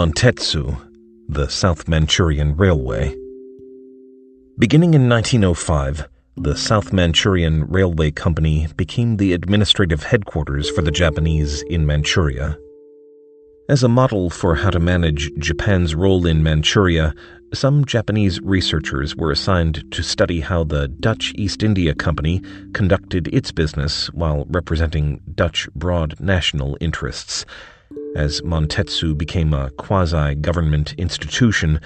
Mantetsu, the South Manchurian Railway. Beginning in 1905, the South Manchurian Railway Company became the administrative headquarters for the Japanese in Manchuria. As a model for how to manage Japan's role in Manchuria, some Japanese researchers were assigned to study how the Dutch East India Company conducted its business while representing Dutch broad national interests. As Mantetsu became a quasi government institution,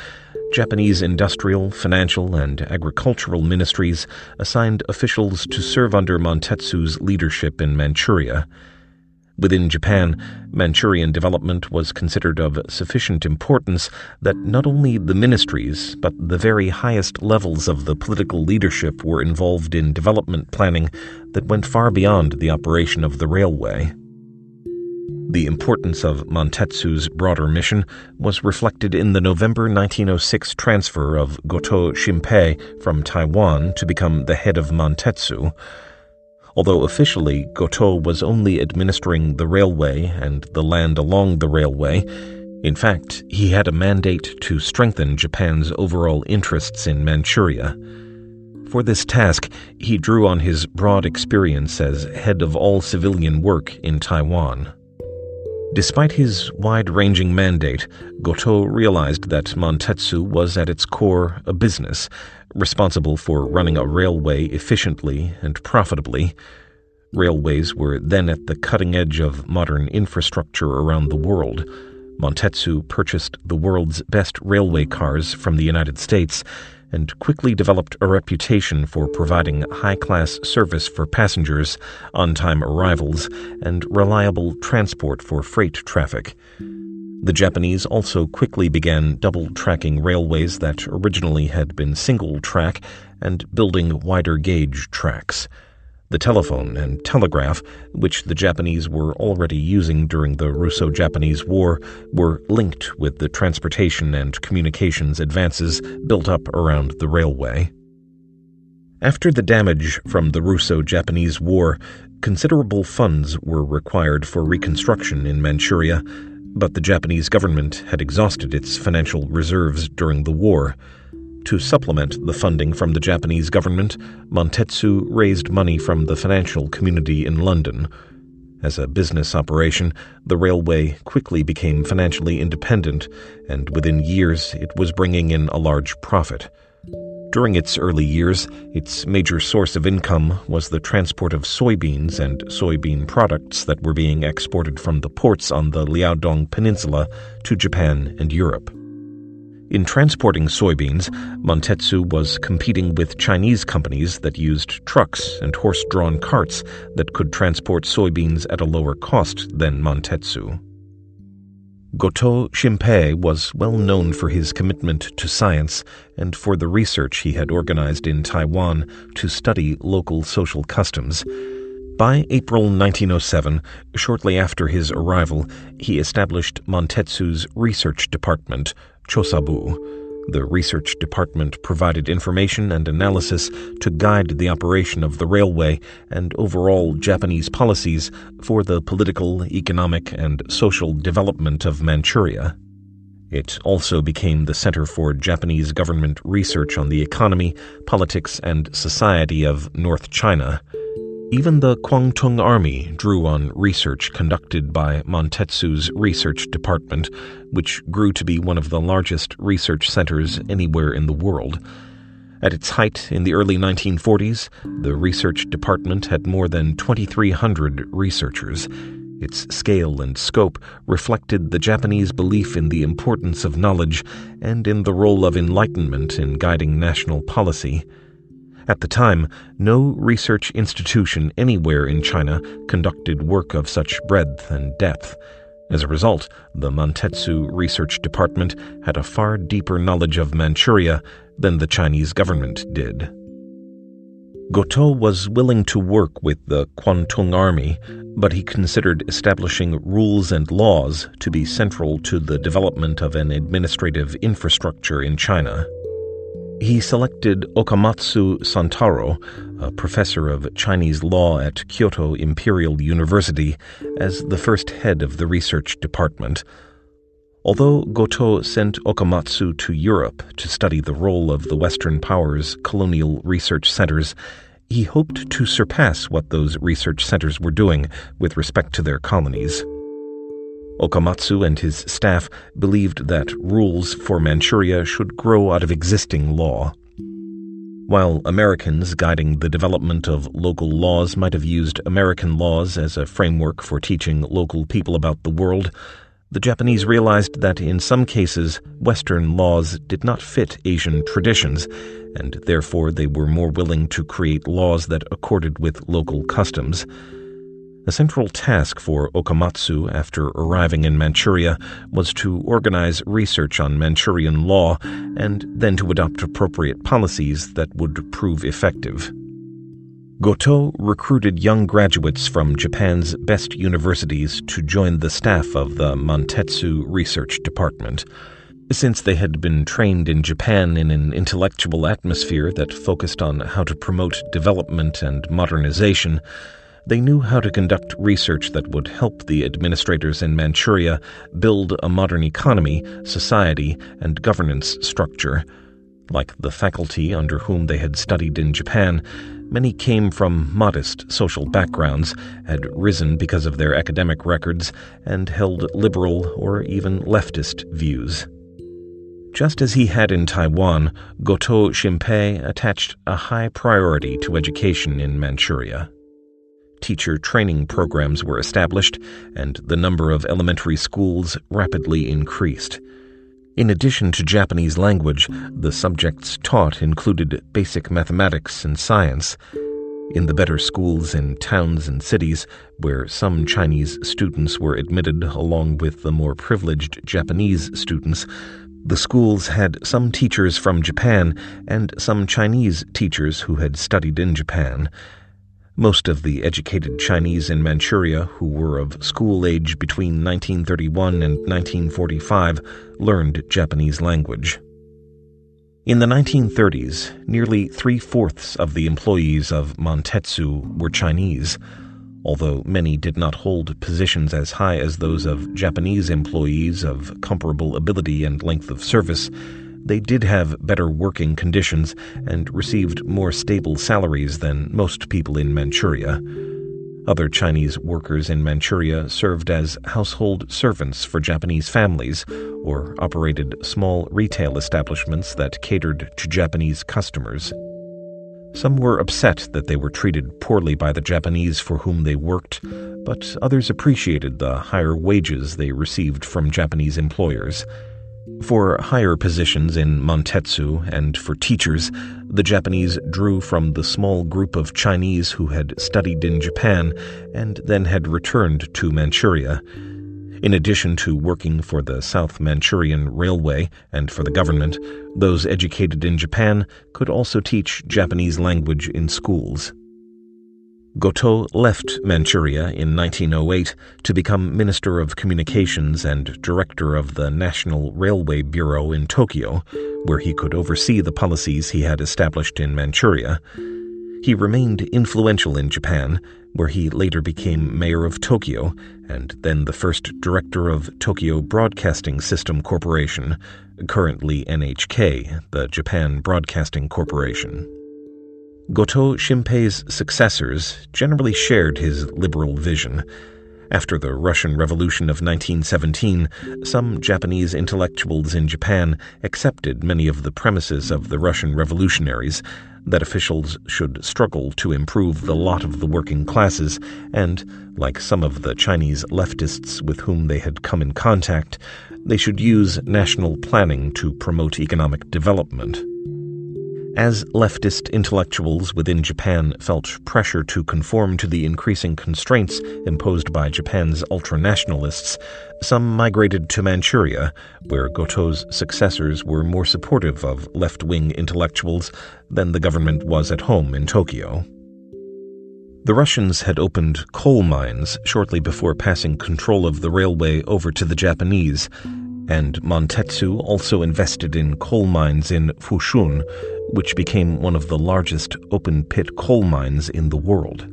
Japanese industrial, financial, and agricultural ministries assigned officials to serve under Mantetsu's leadership in Manchuria. Within Japan, Manchurian development was considered of sufficient importance that not only the ministries, but the very highest levels of the political leadership were involved in development planning that went far beyond the operation of the railway. The importance of Mantetsu's broader mission was reflected in the November 1906 transfer of Goto Shimpei from Taiwan to become the head of Mantetsu. Although officially Goto was only administering the railway and the land along the railway, in fact, he had a mandate to strengthen Japan's overall interests in Manchuria. For this task, he drew on his broad experience as head of all civilian work in Taiwan. Despite his wide ranging mandate, Goto realized that Mantetsu was at its core a business, responsible for running a railway efficiently and profitably. Railways were then at the cutting edge of modern infrastructure around the world. Mantetsu purchased the world's best railway cars from the United States and quickly developed a reputation for providing high class service for passengers, on time arrivals, and reliable transport for freight traffic. The Japanese also quickly began double tracking railways that originally had been single track and building wider gauge tracks. The telephone and telegraph, which the Japanese were already using during the Russo Japanese War, were linked with the transportation and communications advances built up around the railway. After the damage from the Russo Japanese War, considerable funds were required for reconstruction in Manchuria, but the Japanese government had exhausted its financial reserves during the war. To supplement the funding from the Japanese government, Mantetsu raised money from the financial community in London. As a business operation, the railway quickly became financially independent, and within years it was bringing in a large profit. During its early years, its major source of income was the transport of soybeans and soybean products that were being exported from the ports on the Liaodong Peninsula to Japan and Europe. In transporting soybeans, Mantetsu was competing with Chinese companies that used trucks and horse drawn carts that could transport soybeans at a lower cost than Mantetsu. Goto Shimpei was well known for his commitment to science and for the research he had organized in Taiwan to study local social customs. By April 1907, shortly after his arrival, he established Mantetsu's research department, Chosabu. The research department provided information and analysis to guide the operation of the railway and overall Japanese policies for the political, economic, and social development of Manchuria. It also became the center for Japanese government research on the economy, politics, and society of North China. Even the Kwantung Army drew on research conducted by Mantetsu's research department, which grew to be one of the largest research centers anywhere in the world. At its height in the early 1940s, the research department had more than 2,300 researchers. Its scale and scope reflected the Japanese belief in the importance of knowledge and in the role of enlightenment in guiding national policy. At the time, no research institution anywhere in China conducted work of such breadth and depth. As a result, the Mantetsu Research Department had a far deeper knowledge of Manchuria than the Chinese government did. Goto was willing to work with the Kwantung Army, but he considered establishing rules and laws to be central to the development of an administrative infrastructure in China. He selected Okamatsu Santaro, a professor of Chinese law at Kyoto Imperial University, as the first head of the research department. Although Goto sent Okamatsu to Europe to study the role of the Western powers' colonial research centers, he hoped to surpass what those research centers were doing with respect to their colonies. Okamatsu and his staff believed that rules for Manchuria should grow out of existing law. While Americans guiding the development of local laws might have used American laws as a framework for teaching local people about the world, the Japanese realized that in some cases Western laws did not fit Asian traditions, and therefore they were more willing to create laws that accorded with local customs. A central task for Okamatsu after arriving in Manchuria was to organize research on Manchurian law and then to adopt appropriate policies that would prove effective. Goto recruited young graduates from Japan's best universities to join the staff of the Mantetsu Research Department. Since they had been trained in Japan in an intellectual atmosphere that focused on how to promote development and modernization, they knew how to conduct research that would help the administrators in Manchuria build a modern economy, society, and governance structure. Like the faculty under whom they had studied in Japan, many came from modest social backgrounds, had risen because of their academic records, and held liberal or even leftist views. Just as he had in Taiwan, Goto Shimpei attached a high priority to education in Manchuria teacher training programs were established, and the number of elementary schools rapidly increased. In addition to Japanese language, the subjects taught included basic mathematics and science. In the better schools in towns and cities, where some Chinese students were admitted along with the more privileged Japanese students, the schools had some teachers from Japan and some Chinese teachers who had studied in Japan. Most of the educated Chinese in Manchuria who were of school age between 1931 and 1945 learned Japanese language. In the 1930s, nearly three fourths of the employees of Mantetsu were Chinese, although many did not hold positions as high as those of Japanese employees of comparable ability and length of service they did have better working conditions and received more stable salaries than most people in Manchuria. Other Chinese workers in Manchuria served as household servants for Japanese families or operated small retail establishments that catered to Japanese customers. Some were upset that they were treated poorly by the Japanese for whom they worked, but others appreciated the higher wages they received from Japanese employers. For higher positions in Mantetsu and for teachers, the Japanese drew from the small group of Chinese who had studied in Japan and then had returned to Manchuria. In addition to working for the South Manchurian Railway and for the government, those educated in Japan could also teach Japanese language in schools. Goto left Manchuria in 1908 to become Minister of Communications and Director of the National Railway Bureau in Tokyo, where he could oversee the policies he had established in Manchuria. He remained influential in Japan, where he later became mayor of Tokyo and then the first director of Tokyo Broadcasting System Corporation, currently NHK, the Japan Broadcasting Corporation. Goto Shimpei's successors generally shared his liberal vision. After the Russian Revolution of 1917, some Japanese intellectuals in Japan accepted many of the premises of the Russian revolutionaries that officials should struggle to improve the lot of the working classes, and, like some of the Chinese leftists with whom they had come in contact, they should use national planning to promote economic development. As leftist intellectuals within Japan felt pressure to conform to the increasing constraints imposed by Japan's ultranationalists, some migrated to Manchuria, where Goto's successors were more supportive of left wing intellectuals than the government was at home in Tokyo. The Russians had opened coal mines shortly before passing control of the railway over to the Japanese, and Mantetsu also invested in coal mines in Fushun, which became one of the largest open pit coal mines in the world.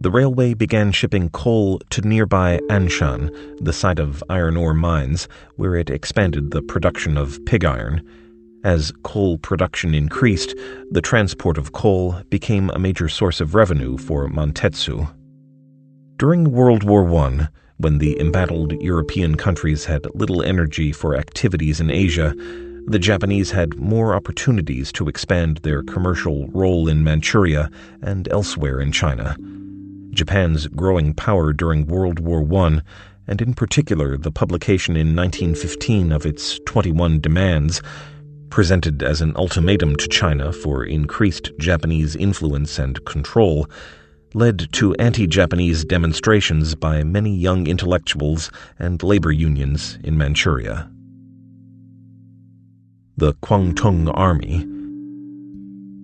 the railway began shipping coal to nearby Anshan, the site of iron ore mines, where it expanded the production of pig iron. As coal production increased, the transport of coal became a major source of revenue for Mantetsu. During World War I, when the embattled European countries had little energy for activities in Asia, the Japanese had more opportunities to expand their commercial role in Manchuria and elsewhere in China. Japan's growing power during World War I, and in particular the publication in 1915 of its 21 demands, presented as an ultimatum to China for increased Japanese influence and control, led to anti Japanese demonstrations by many young intellectuals and labor unions in Manchuria. The Kwantung Army.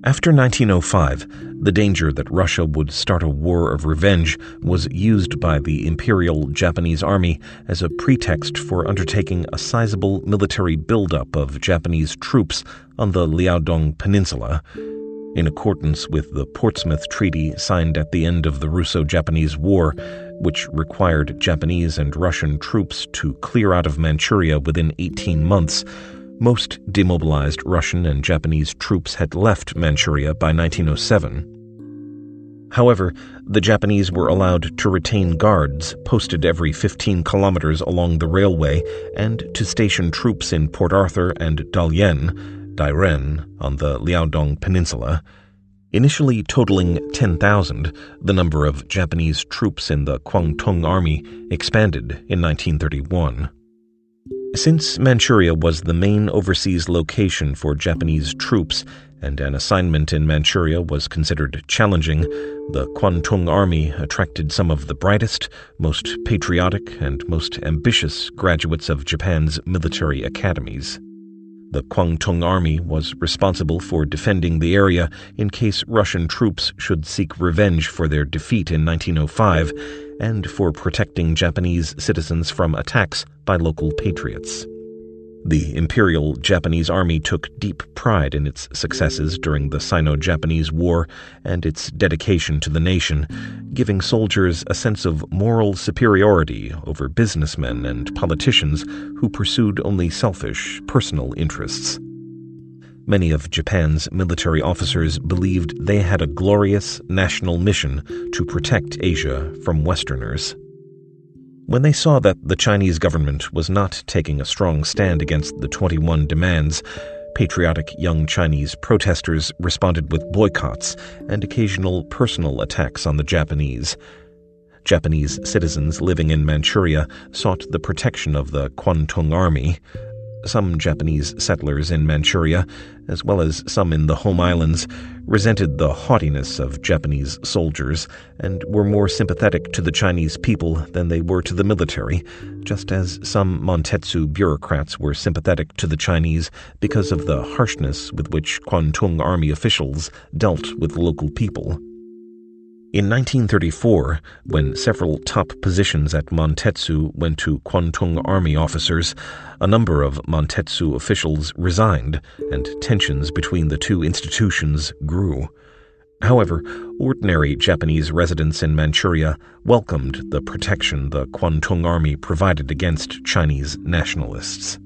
After 1905, the danger that Russia would start a war of revenge was used by the Imperial Japanese Army as a pretext for undertaking a sizable military buildup of Japanese troops on the Liaodong Peninsula in accordance with the Portsmouth Treaty signed at the end of the Russo Japanese War, which required Japanese and Russian troops to clear out of Manchuria within 18 months. Most demobilized Russian and Japanese troops had left Manchuria by 1907. However, the Japanese were allowed to retain guards posted every 15 kilometers along the railway and to station troops in Port Arthur and Dalian, Dairen on the Liaodong Peninsula. Initially totaling 10,000, the number of Japanese troops in the Kwantung Army expanded in 1931. Since Manchuria was the main overseas location for Japanese troops and an assignment in Manchuria was considered challenging, the Kwantung Army attracted some of the brightest, most patriotic, and most ambitious graduates of Japan's military academies. The Kwantung Army was responsible for defending the area in case Russian troops should seek revenge for their defeat in 1905 and for protecting Japanese citizens from attacks by local patriots. The Imperial Japanese Army took deep pride in its successes during the Sino Japanese War and its dedication to the nation, giving soldiers a sense of moral superiority over businessmen and politicians who pursued only selfish, personal interests. Many of Japan's military officers believed they had a glorious national mission to protect Asia from Westerners. When they saw that the Chinese government was not taking a strong stand against the 21 demands, patriotic young Chinese protesters responded with boycotts and occasional personal attacks on the Japanese. Japanese citizens living in Manchuria sought the protection of the Kwantung Army, some Japanese settlers in Manchuria, as well as some in the home islands, resented the haughtiness of Japanese soldiers and were more sympathetic to the Chinese people than they were to the military, just as some Mantetsu bureaucrats were sympathetic to the Chinese because of the harshness with which Kwantung Army officials dealt with local people. In 1934, when several top positions at Mantetsu went to Kwantung Army officers, a number of Mantetsu officials resigned, and tensions between the two institutions grew. However, ordinary Japanese residents in Manchuria welcomed the protection the Kwantung Army provided against Chinese nationalists.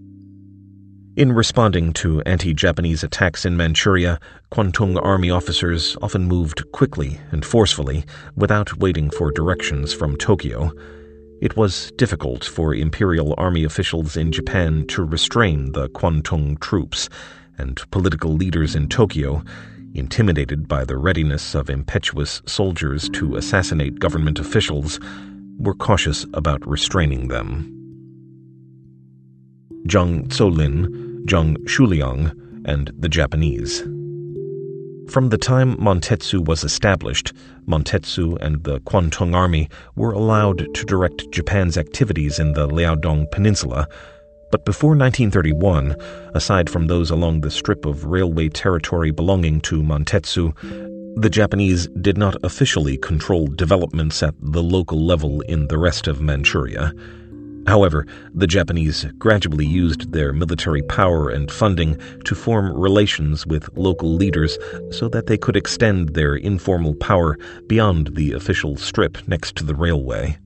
In responding to anti Japanese attacks in Manchuria, Kwantung Army officers often moved quickly and forcefully without waiting for directions from Tokyo. It was difficult for Imperial Army officials in Japan to restrain the Kwantung troops, and political leaders in Tokyo, intimidated by the readiness of impetuous soldiers to assassinate government officials, were cautious about restraining them. Zhang Zuolin Zhang Xueliang, and the Japanese. From the time Mantetsu was established, Mantetsu and the Kwantung Army were allowed to direct Japan's activities in the Liaodong Peninsula, but before 1931, aside from those along the strip of railway territory belonging to Mantetsu, the Japanese did not officially control developments at the local level in the rest of Manchuria. However, the Japanese gradually used their military power and funding to form relations with local leaders so that they could extend their informal power beyond the official strip next to the railway.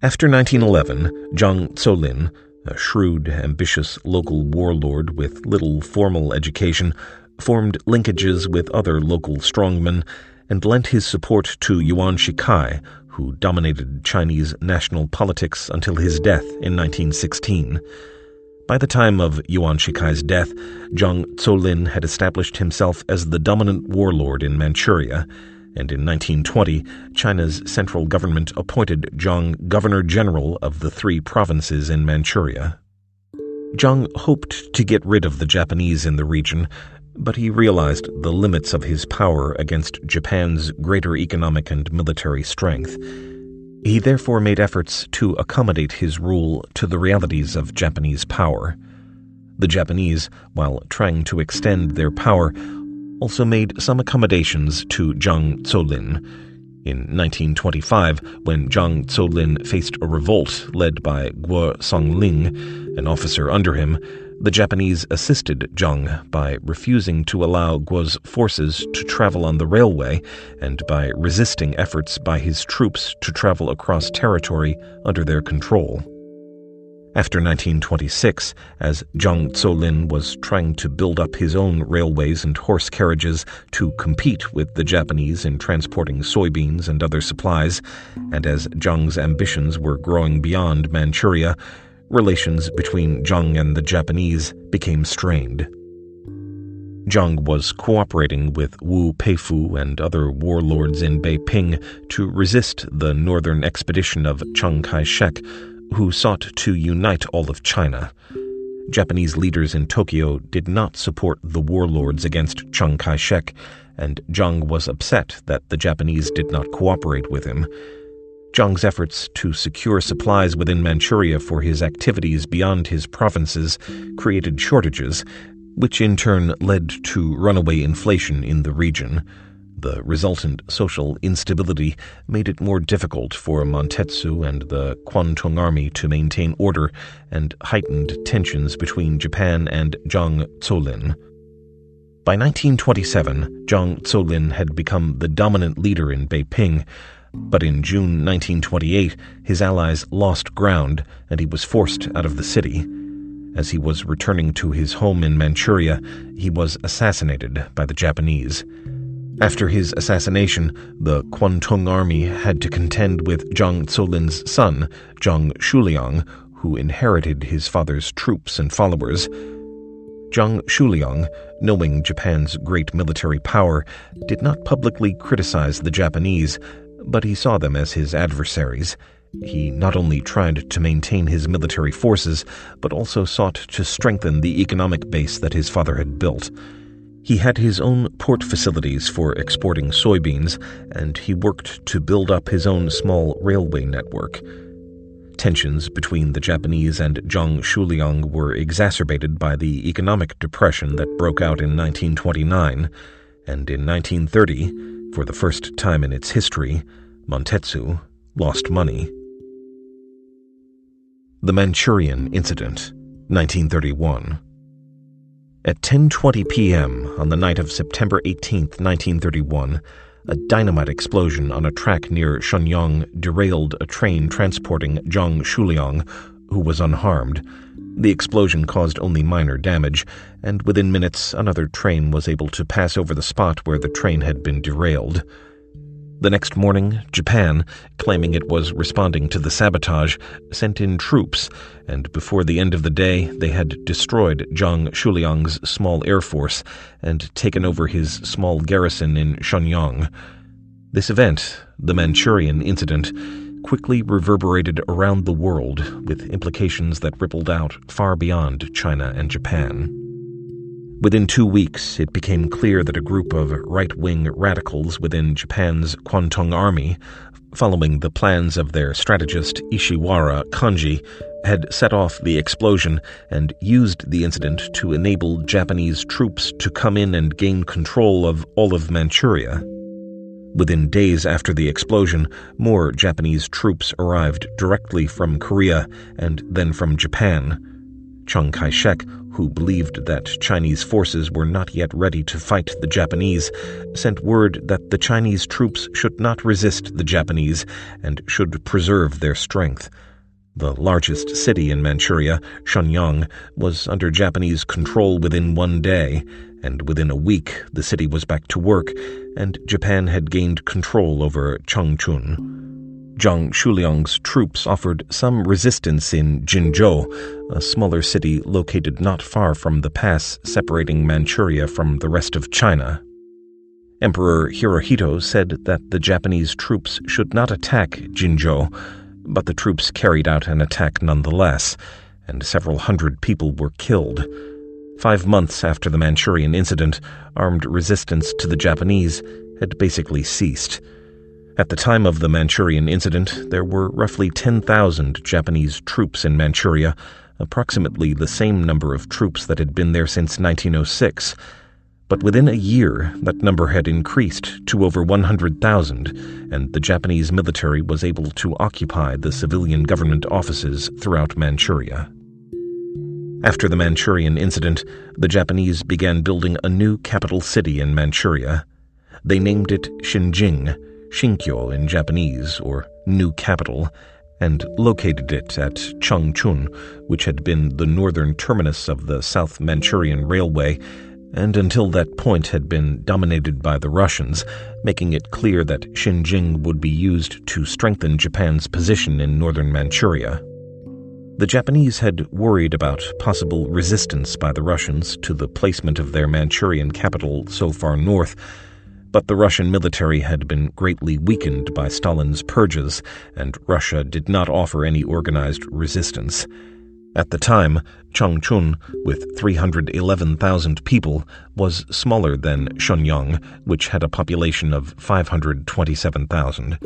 After 1911, Zhang Zuolin, a shrewd, ambitious local warlord with little formal education, formed linkages with other local strongmen and lent his support to Yuan Shikai, who dominated Chinese national politics until his death in 1916. By the time of Yuan Shikai's death, Zhang Zuolin had established himself as the dominant warlord in Manchuria, and in 1920, China's central government appointed Zhang Governor General of the three provinces in Manchuria. Zhang hoped to get rid of the Japanese in the region, but he realized the limits of his power against Japan's greater economic and military strength. He therefore made efforts to accommodate his rule to the realities of Japanese power. The Japanese, while trying to extend their power, also made some accommodations to Zhang Zuolin. In 1925, when Zhang Zuolin faced a revolt led by Guo Songling, an officer under him, the Japanese assisted Zhang by refusing to allow Guo's forces to travel on the railway and by resisting efforts by his troops to travel across territory under their control. After 1926, as Zhang Zuolin was trying to build up his own railways and horse carriages to compete with the Japanese in transporting soybeans and other supplies, and as Zhang's ambitions were growing beyond Manchuria, relations between Zhang and the Japanese became strained. Zhang was cooperating with Wu Peifu and other warlords in Beiping to resist the northern expedition of Chiang Kai shek, who sought to unite all of China. Japanese leaders in Tokyo did not support the warlords against Chiang Kai shek, and Zhang was upset that the Japanese did not cooperate with him. Zhang's efforts to secure supplies within Manchuria for his activities beyond his provinces created shortages, which in turn led to runaway inflation in the region. The resultant social instability made it more difficult for Mantetsu and the Kwantung Army to maintain order and heightened tensions between Japan and Zhang Zuolin. By 1927, Zhang Zuolin had become the dominant leader in Beiping, but in June 1928, his allies lost ground and he was forced out of the city. As he was returning to his home in Manchuria, he was assassinated by the Japanese. After his assassination, the Kwantung army had to contend with Zhang Zuolin's son, Zhang Xueliang, who inherited his father's troops and followers. Zhang Xueliang, knowing Japan's great military power, did not publicly criticize the Japanese, but he saw them as his adversaries. He not only tried to maintain his military forces, but also sought to strengthen the economic base that his father had built. He had his own port facilities for exporting soybeans, and he worked to build up his own small railway network. Tensions between the Japanese and Zhang Xueliang were exacerbated by the economic depression that broke out in 1929, and in 1930, for the first time in its history, Mantetsu lost money. The Manchurian Incident, 1931. At 10:20 p.m. on the night of September 18, 1931, a dynamite explosion on a track near Shenyang derailed a train transporting Zhang Xueliang, who was unharmed. The explosion caused only minor damage, and within minutes another train was able to pass over the spot where the train had been derailed. The next morning, Japan, claiming it was responding to the sabotage, sent in troops, and before the end of the day, they had destroyed Zhang Xueliang's small air force and taken over his small garrison in Shenyang. This event, the Manchurian incident, quickly reverberated around the world with implications that rippled out far beyond China and Japan. Within two weeks, it became clear that a group of right wing radicals within Japan's Kwantung Army, following the plans of their strategist Ishiwara Kanji, had set off the explosion and used the incident to enable Japanese troops to come in and gain control of all of Manchuria. Within days after the explosion, more Japanese troops arrived directly from Korea and then from Japan. Chiang Kai shek, who believed that Chinese forces were not yet ready to fight the Japanese, sent word that the Chinese troops should not resist the Japanese and should preserve their strength. The largest city in Manchuria, Shenyang, was under Japanese control within one day, and within a week the city was back to work, and Japan had gained control over Changchun. Zhang Xueliang's troops offered some resistance in Jinzhou, a smaller city located not far from the pass separating Manchuria from the rest of China. Emperor Hirohito said that the Japanese troops should not attack Jinzhou, but the troops carried out an attack nonetheless, and several hundred people were killed. Five months after the Manchurian incident, armed resistance to the Japanese had basically ceased. At the time of the Manchurian incident, there were roughly 10,000 Japanese troops in Manchuria, approximately the same number of troops that had been there since 1906. But within a year, that number had increased to over 100,000, and the Japanese military was able to occupy the civilian government offices throughout Manchuria. After the Manchurian incident, the Japanese began building a new capital city in Manchuria. They named it Xinjing, Shinkyo in Japanese, or New Capital, and located it at Changchun, which had been the northern terminus of the South Manchurian Railway and until that point had been dominated by the Russians, making it clear that Xinjing would be used to strengthen Japan's position in northern Manchuria. The Japanese had worried about possible resistance by the Russians to the placement of their Manchurian capital so far north, but the Russian military had been greatly weakened by Stalin's purges, and Russia did not offer any organized resistance. At the time, Changchun, with 311,000 people, was smaller than Shenyang, which had a population of 527,000.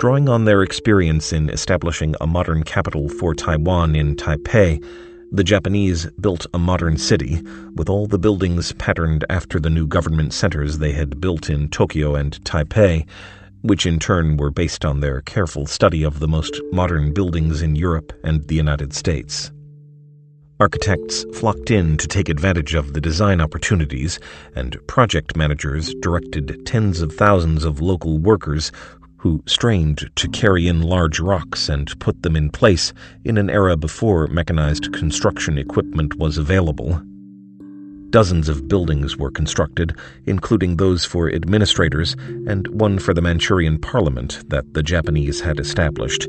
Drawing on their experience in establishing a modern capital for Taiwan in Taipei, the Japanese built a modern city, with all the buildings patterned after the new government centers they had built in Tokyo and Taipei, which in turn were based on their careful study of the most modern buildings in Europe and the United States. Architects flocked in to take advantage of the design opportunities, and project managers directed tens of thousands of local workers who strained to carry in large rocks and put them in place in an era before mechanized construction equipment was available. Dozens of buildings were constructed, including those for administrators and one for the Manchurian parliament that the Japanese had established.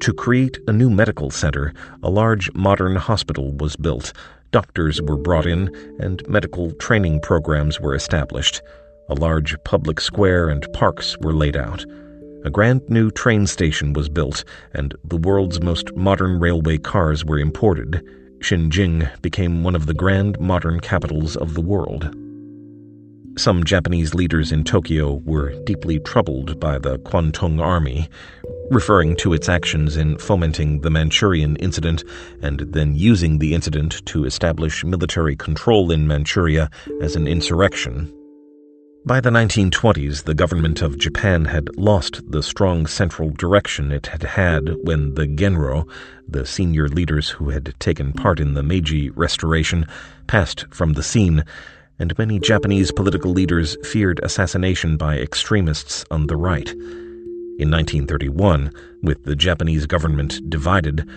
To create a new medical center, a large modern hospital was built, doctors were brought in, and medical training programs were established. A large public square and parks were laid out. A grand new train station was built, and the world's most modern railway cars were imported. Xinjing became one of the grand modern capitals of the world. Some Japanese leaders in Tokyo were deeply troubled by the Kwantung Army, referring to its actions in fomenting the Manchurian incident and then using the incident to establish military control in Manchuria as an insurrection. By the 1920s, the government of Japan had lost the strong central direction it had had when the Genro, the senior leaders who had taken part in the Meiji Restoration, passed from the scene, and many Japanese political leaders feared assassination by extremists on the right. In 1931, with the Japanese government divided,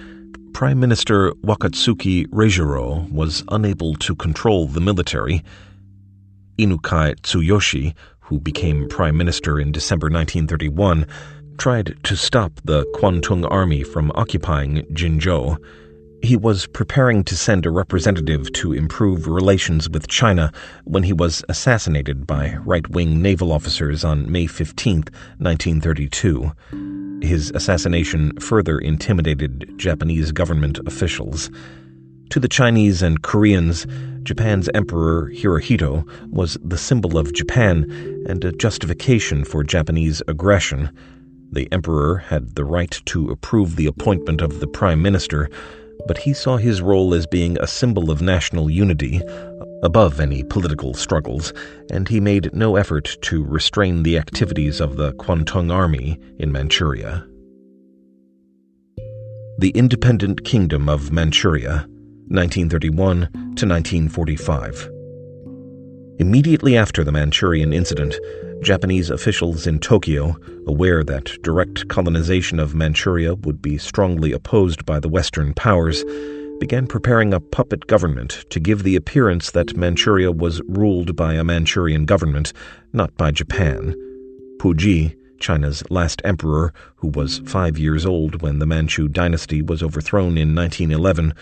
Prime Minister Wakatsuki Reijiro was unable to control the military Inukai Tsuyoshi, who became prime minister in December 1931, tried to stop the Kwantung army from occupying Jinzhou. He was preparing to send a representative to improve relations with China when he was assassinated by right wing naval officers on May 15, 1932. His assassination further intimidated Japanese government officials. To the Chinese and Koreans, Japan's Emperor Hirohito was the symbol of Japan and a justification for Japanese aggression. The emperor had the right to approve the appointment of the prime minister, but he saw his role as being a symbol of national unity, above any political struggles, and he made no effort to restrain the activities of the Kwantung Army in Manchuria. The Independent Kingdom of Manchuria, 1931 to 1945. Immediately after the Manchurian incident, Japanese officials in Tokyo, aware that direct colonization of Manchuria would be strongly opposed by the Western powers, began preparing a puppet government to give the appearance that Manchuria was ruled by a Manchurian government, not by Japan. Puyi, China's last emperor, who was five years old when the Manchu dynasty was overthrown in 1911,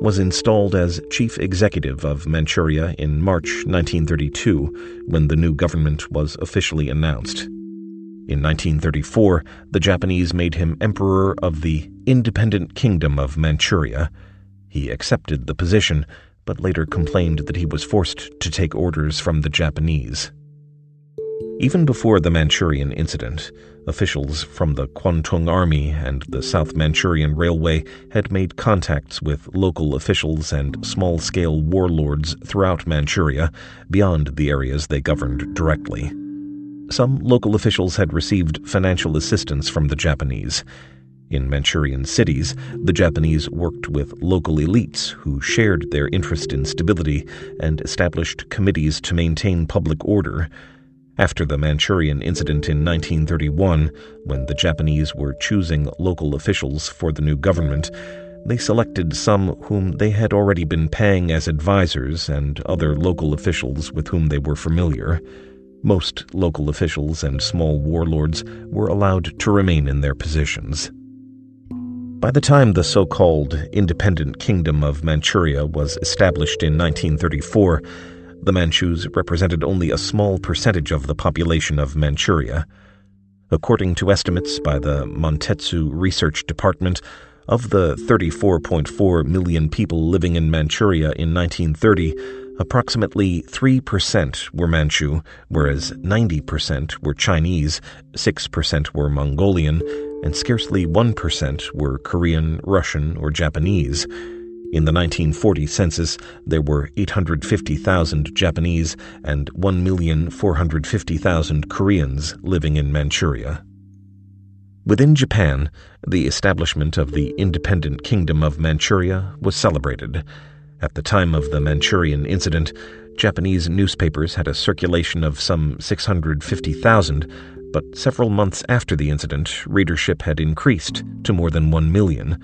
was installed as chief executive of Manchuria in March 1932 when the new government was officially announced. In 1934, the Japanese made him emperor of the Independent Kingdom of Manchuria. He accepted the position, but later complained that he was forced to take orders from the Japanese. Even before the Manchurian incident, officials from the Kwantung Army and the South Manchurian Railway had made contacts with local officials and small scale warlords throughout Manchuria, beyond the areas they governed directly. Some local officials had received financial assistance from the Japanese. In Manchurian cities, the Japanese worked with local elites who shared their interest in stability and established committees to maintain public order. After the Manchurian incident in 1931, when the Japanese were choosing local officials for the new government, they selected some whom they had already been paying as advisers and other local officials with whom they were familiar. Most local officials and small warlords were allowed to remain in their positions. By the time the so called Independent Kingdom of Manchuria was established in 1934, the Manchus represented only a small percentage of the population of Manchuria. According to estimates by the Mantetsu Research Department, of the 34.4 million people living in Manchuria in 1930, approximately 3% were Manchu, whereas 90% were Chinese, 6% were Mongolian, and scarcely 1% were Korean, Russian, or Japanese. In the 1940 census, there were 850,000 Japanese and 1,450,000 Koreans living in Manchuria. Within Japan, the establishment of the independent Kingdom of Manchuria was celebrated. At the time of the Manchurian incident, Japanese newspapers had a circulation of some 650,000, but several months after the incident, readership had increased to more than 1 million.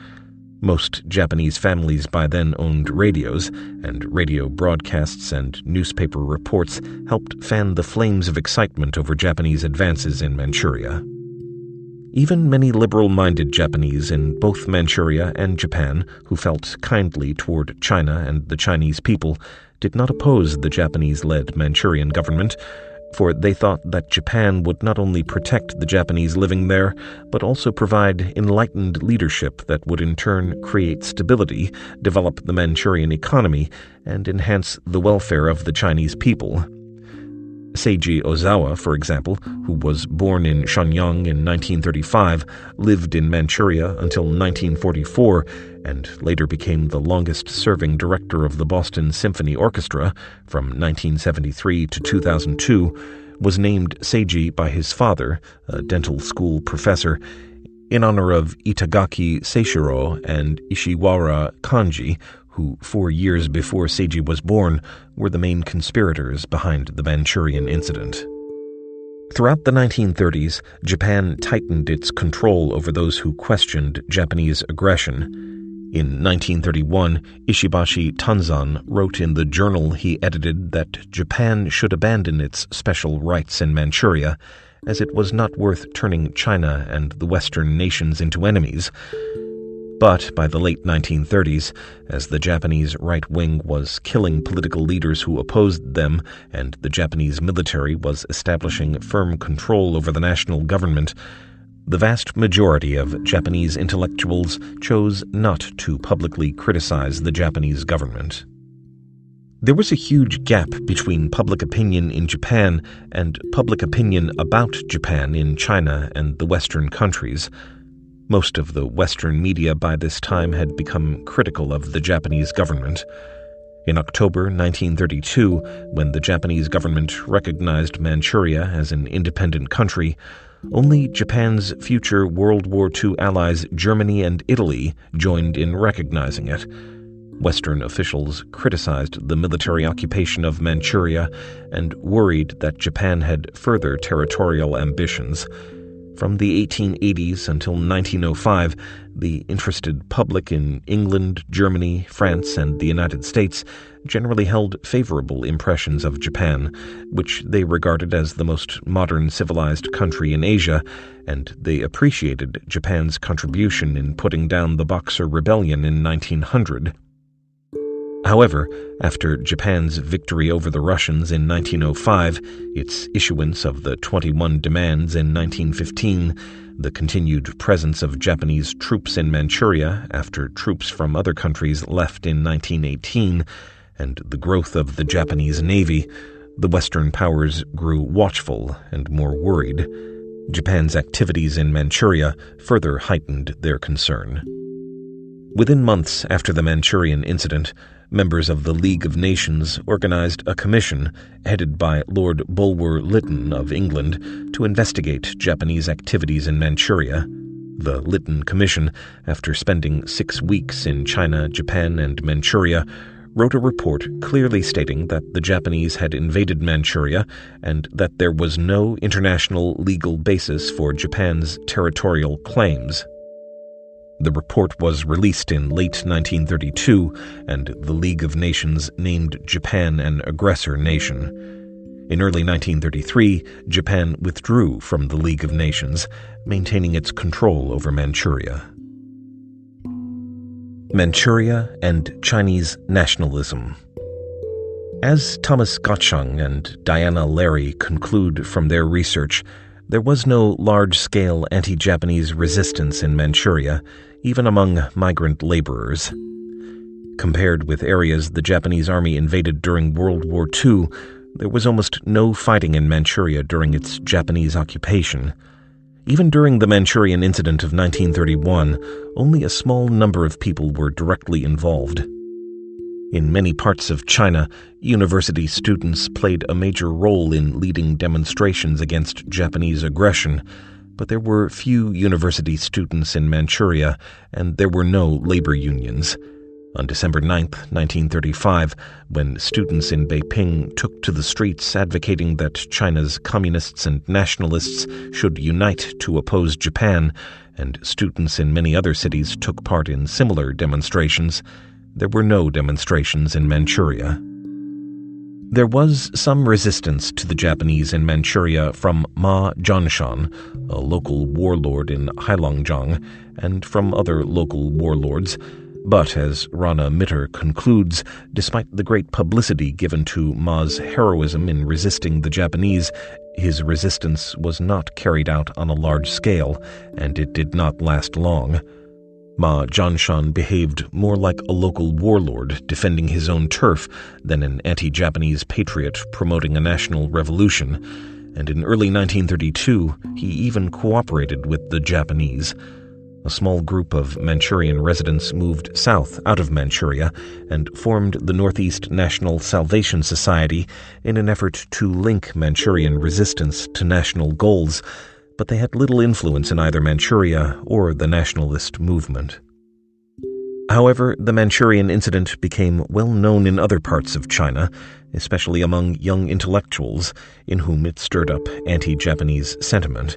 Most Japanese families by then owned radios, and radio broadcasts and newspaper reports helped fan the flames of excitement over Japanese advances in Manchuria. Even many liberal minded Japanese in both Manchuria and Japan, who felt kindly toward China and the Chinese people, did not oppose the Japanese led Manchurian government for they thought that Japan would not only protect the Japanese living there, but also provide enlightened leadership that would in turn create stability, develop the Manchurian economy, and enhance the welfare of the Chinese people. Seiji Ozawa, for example, who was born in Shenyang in 1935, lived in Manchuria until 1944, and later became the longest serving director of the Boston Symphony Orchestra from 1973 to 2002, was named Seiji by his father, a dental school professor, in honor of Itagaki Seishiro and Ishiwara Kanji, who four years before Seiji was born were the main conspirators behind the Manchurian incident. Throughout the 1930s, Japan tightened its control over those who questioned Japanese aggression. In 1931, Ishibashi Tanzan wrote in the journal he edited that Japan should abandon its special rights in Manchuria, as it was not worth turning China and the Western nations into enemies. But by the late 1930s, as the Japanese right wing was killing political leaders who opposed them, and the Japanese military was establishing firm control over the national government, the vast majority of Japanese intellectuals chose not to publicly criticize the Japanese government. There was a huge gap between public opinion in Japan and public opinion about Japan in China and the Western countries. Most of the Western media by this time had become critical of the Japanese government. In October 1932, when the Japanese government recognized Manchuria as an independent country, only Japan's future World War II allies Germany and Italy joined in recognizing it. Western officials criticized the military occupation of Manchuria and worried that Japan had further territorial ambitions. From the 1880s until 1905, the interested public in England, Germany, France, and the United States generally held favorable impressions of Japan, which they regarded as the most modern civilized country in Asia, and they appreciated Japan's contribution in putting down the Boxer Rebellion in 1900. However, after Japan's victory over the Russians in 1905, its issuance of the 21 demands in 1915, the continued presence of Japanese troops in Manchuria after troops from other countries left in 1918, and the growth of the Japanese Navy, the Western powers grew watchful and more worried. Japan's activities in Manchuria further heightened their concern. Within months after the Manchurian incident, members of the League of Nations organized a commission headed by Lord Bulwer Lytton of England to investigate Japanese activities in Manchuria. The Lytton Commission, after spending six weeks in China, Japan, and Manchuria, wrote a report clearly stating that the Japanese had invaded Manchuria and that there was no international legal basis for Japan's territorial claims. The report was released in late 1932, and the League of Nations named Japan an aggressor nation. In early 1933, Japan withdrew from the League of Nations, maintaining its control over Manchuria. Manchuria and Chinese nationalism. As Thomas Gottschang and Diana Lary conclude from their research, there was no large scale anti Japanese resistance in Manchuria, even among migrant laborers. Compared with areas the Japanese army invaded during World War II, there was almost no fighting in Manchuria during its Japanese occupation. Even during the Manchurian incident of 1931, only a small number of people were directly involved. In many parts of China, university students played a major role in leading demonstrations against Japanese aggression, but there were few university students in Manchuria, and there were no labor unions. On December 9, 1935, when students in Beiping took to the streets advocating that China's communists and nationalists should unite to oppose Japan, and students in many other cities took part in similar demonstrations, there were no demonstrations in Manchuria. There was some resistance to the Japanese in Manchuria from Ma Zhanshan, a local warlord in Heilongjiang, and from other local warlords. But, as Rana Mitter concludes, despite the great publicity given to Ma's heroism in resisting the Japanese, his resistance was not carried out on a large scale, and it did not last long. Ma Zhanshan behaved more like a local warlord defending his own turf than an anti Japanese patriot promoting a national revolution, and in early 1932 he even cooperated with the Japanese. A small group of Manchurian residents moved south out of Manchuria and formed the Northeast National Salvation Society in an effort to link Manchurian resistance to national goals but they had little influence in either Manchuria or the nationalist movement. However, the Manchurian incident became well known in other parts of China, especially among young intellectuals, in whom it stirred up anti Japanese sentiment.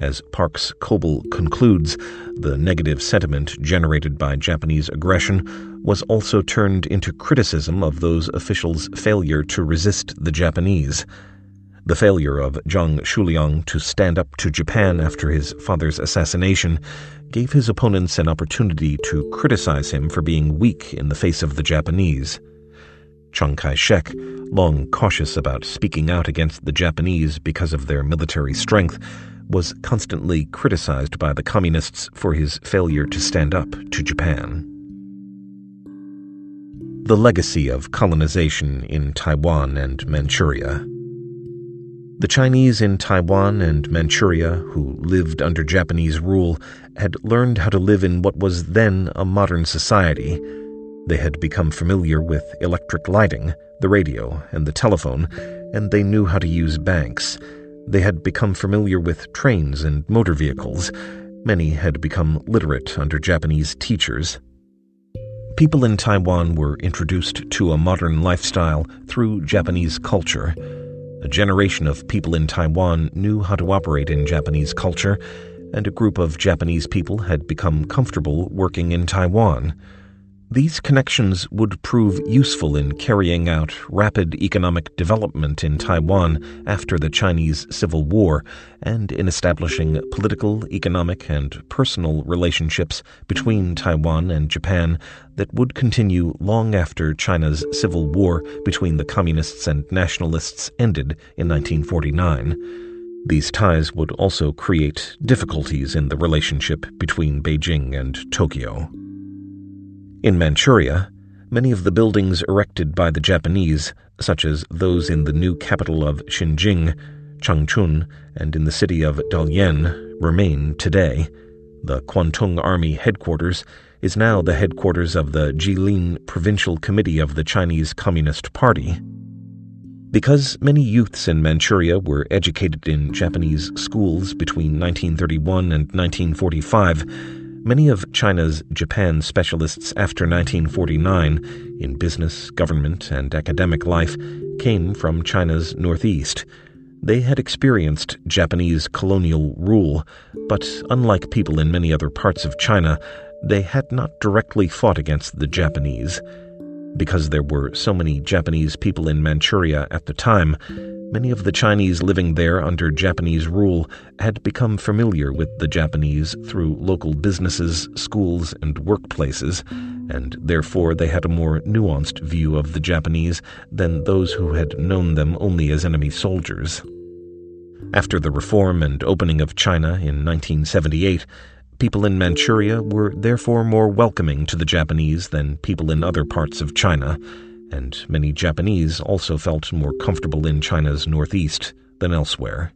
As Parks Coble concludes, the negative sentiment generated by Japanese aggression was also turned into criticism of those officials' failure to resist the Japanese. The failure of Zhang Xueliang to stand up to Japan after his father's assassination gave his opponents an opportunity to criticize him for being weak in the face of the Japanese. Chiang Kai shek, long cautious about speaking out against the Japanese because of their military strength, was constantly criticized by the Communists for his failure to stand up to Japan. The legacy of colonization in Taiwan and Manchuria. The Chinese in Taiwan and Manchuria, who lived under Japanese rule, had learned how to live in what was then a modern society. They had become familiar with electric lighting, the radio, and the telephone, and they knew how to use banks. They had become familiar with trains and motor vehicles. Many had become literate under Japanese teachers. People in Taiwan were introduced to a modern lifestyle through Japanese culture. A generation of people in Taiwan knew how to operate in Japanese culture, and a group of Japanese people had become comfortable working in Taiwan. These connections would prove useful in carrying out rapid economic development in Taiwan after the Chinese Civil War and in establishing political, economic, and personal relationships between Taiwan and Japan that would continue long after China's civil war between the Communists and Nationalists ended in 1949. These ties would also create difficulties in the relationship between Beijing and Tokyo. In Manchuria, many of the buildings erected by the Japanese, such as those in the new capital of Xinjing, Changchun, and in the city of Dalian, remain today. The Kwantung Army headquarters is now the headquarters of the Jilin Provincial Committee of the Chinese Communist Party. Because many youths in Manchuria were educated in Japanese schools between 1931 and 1945, Many of China's Japan specialists after 1949 in business, government, and academic life came from China's northeast. They had experienced Japanese colonial rule, but unlike people in many other parts of China, they had not directly fought against the Japanese. Because there were so many Japanese people in Manchuria at the time, Many of the Chinese living there under Japanese rule had become familiar with the Japanese through local businesses, schools, and workplaces, and therefore they had a more nuanced view of the Japanese than those who had known them only as enemy soldiers. After the reform and opening of China in 1978, people in Manchuria were therefore more welcoming to the Japanese than people in other parts of China and many Japanese also felt more comfortable in China's northeast than elsewhere.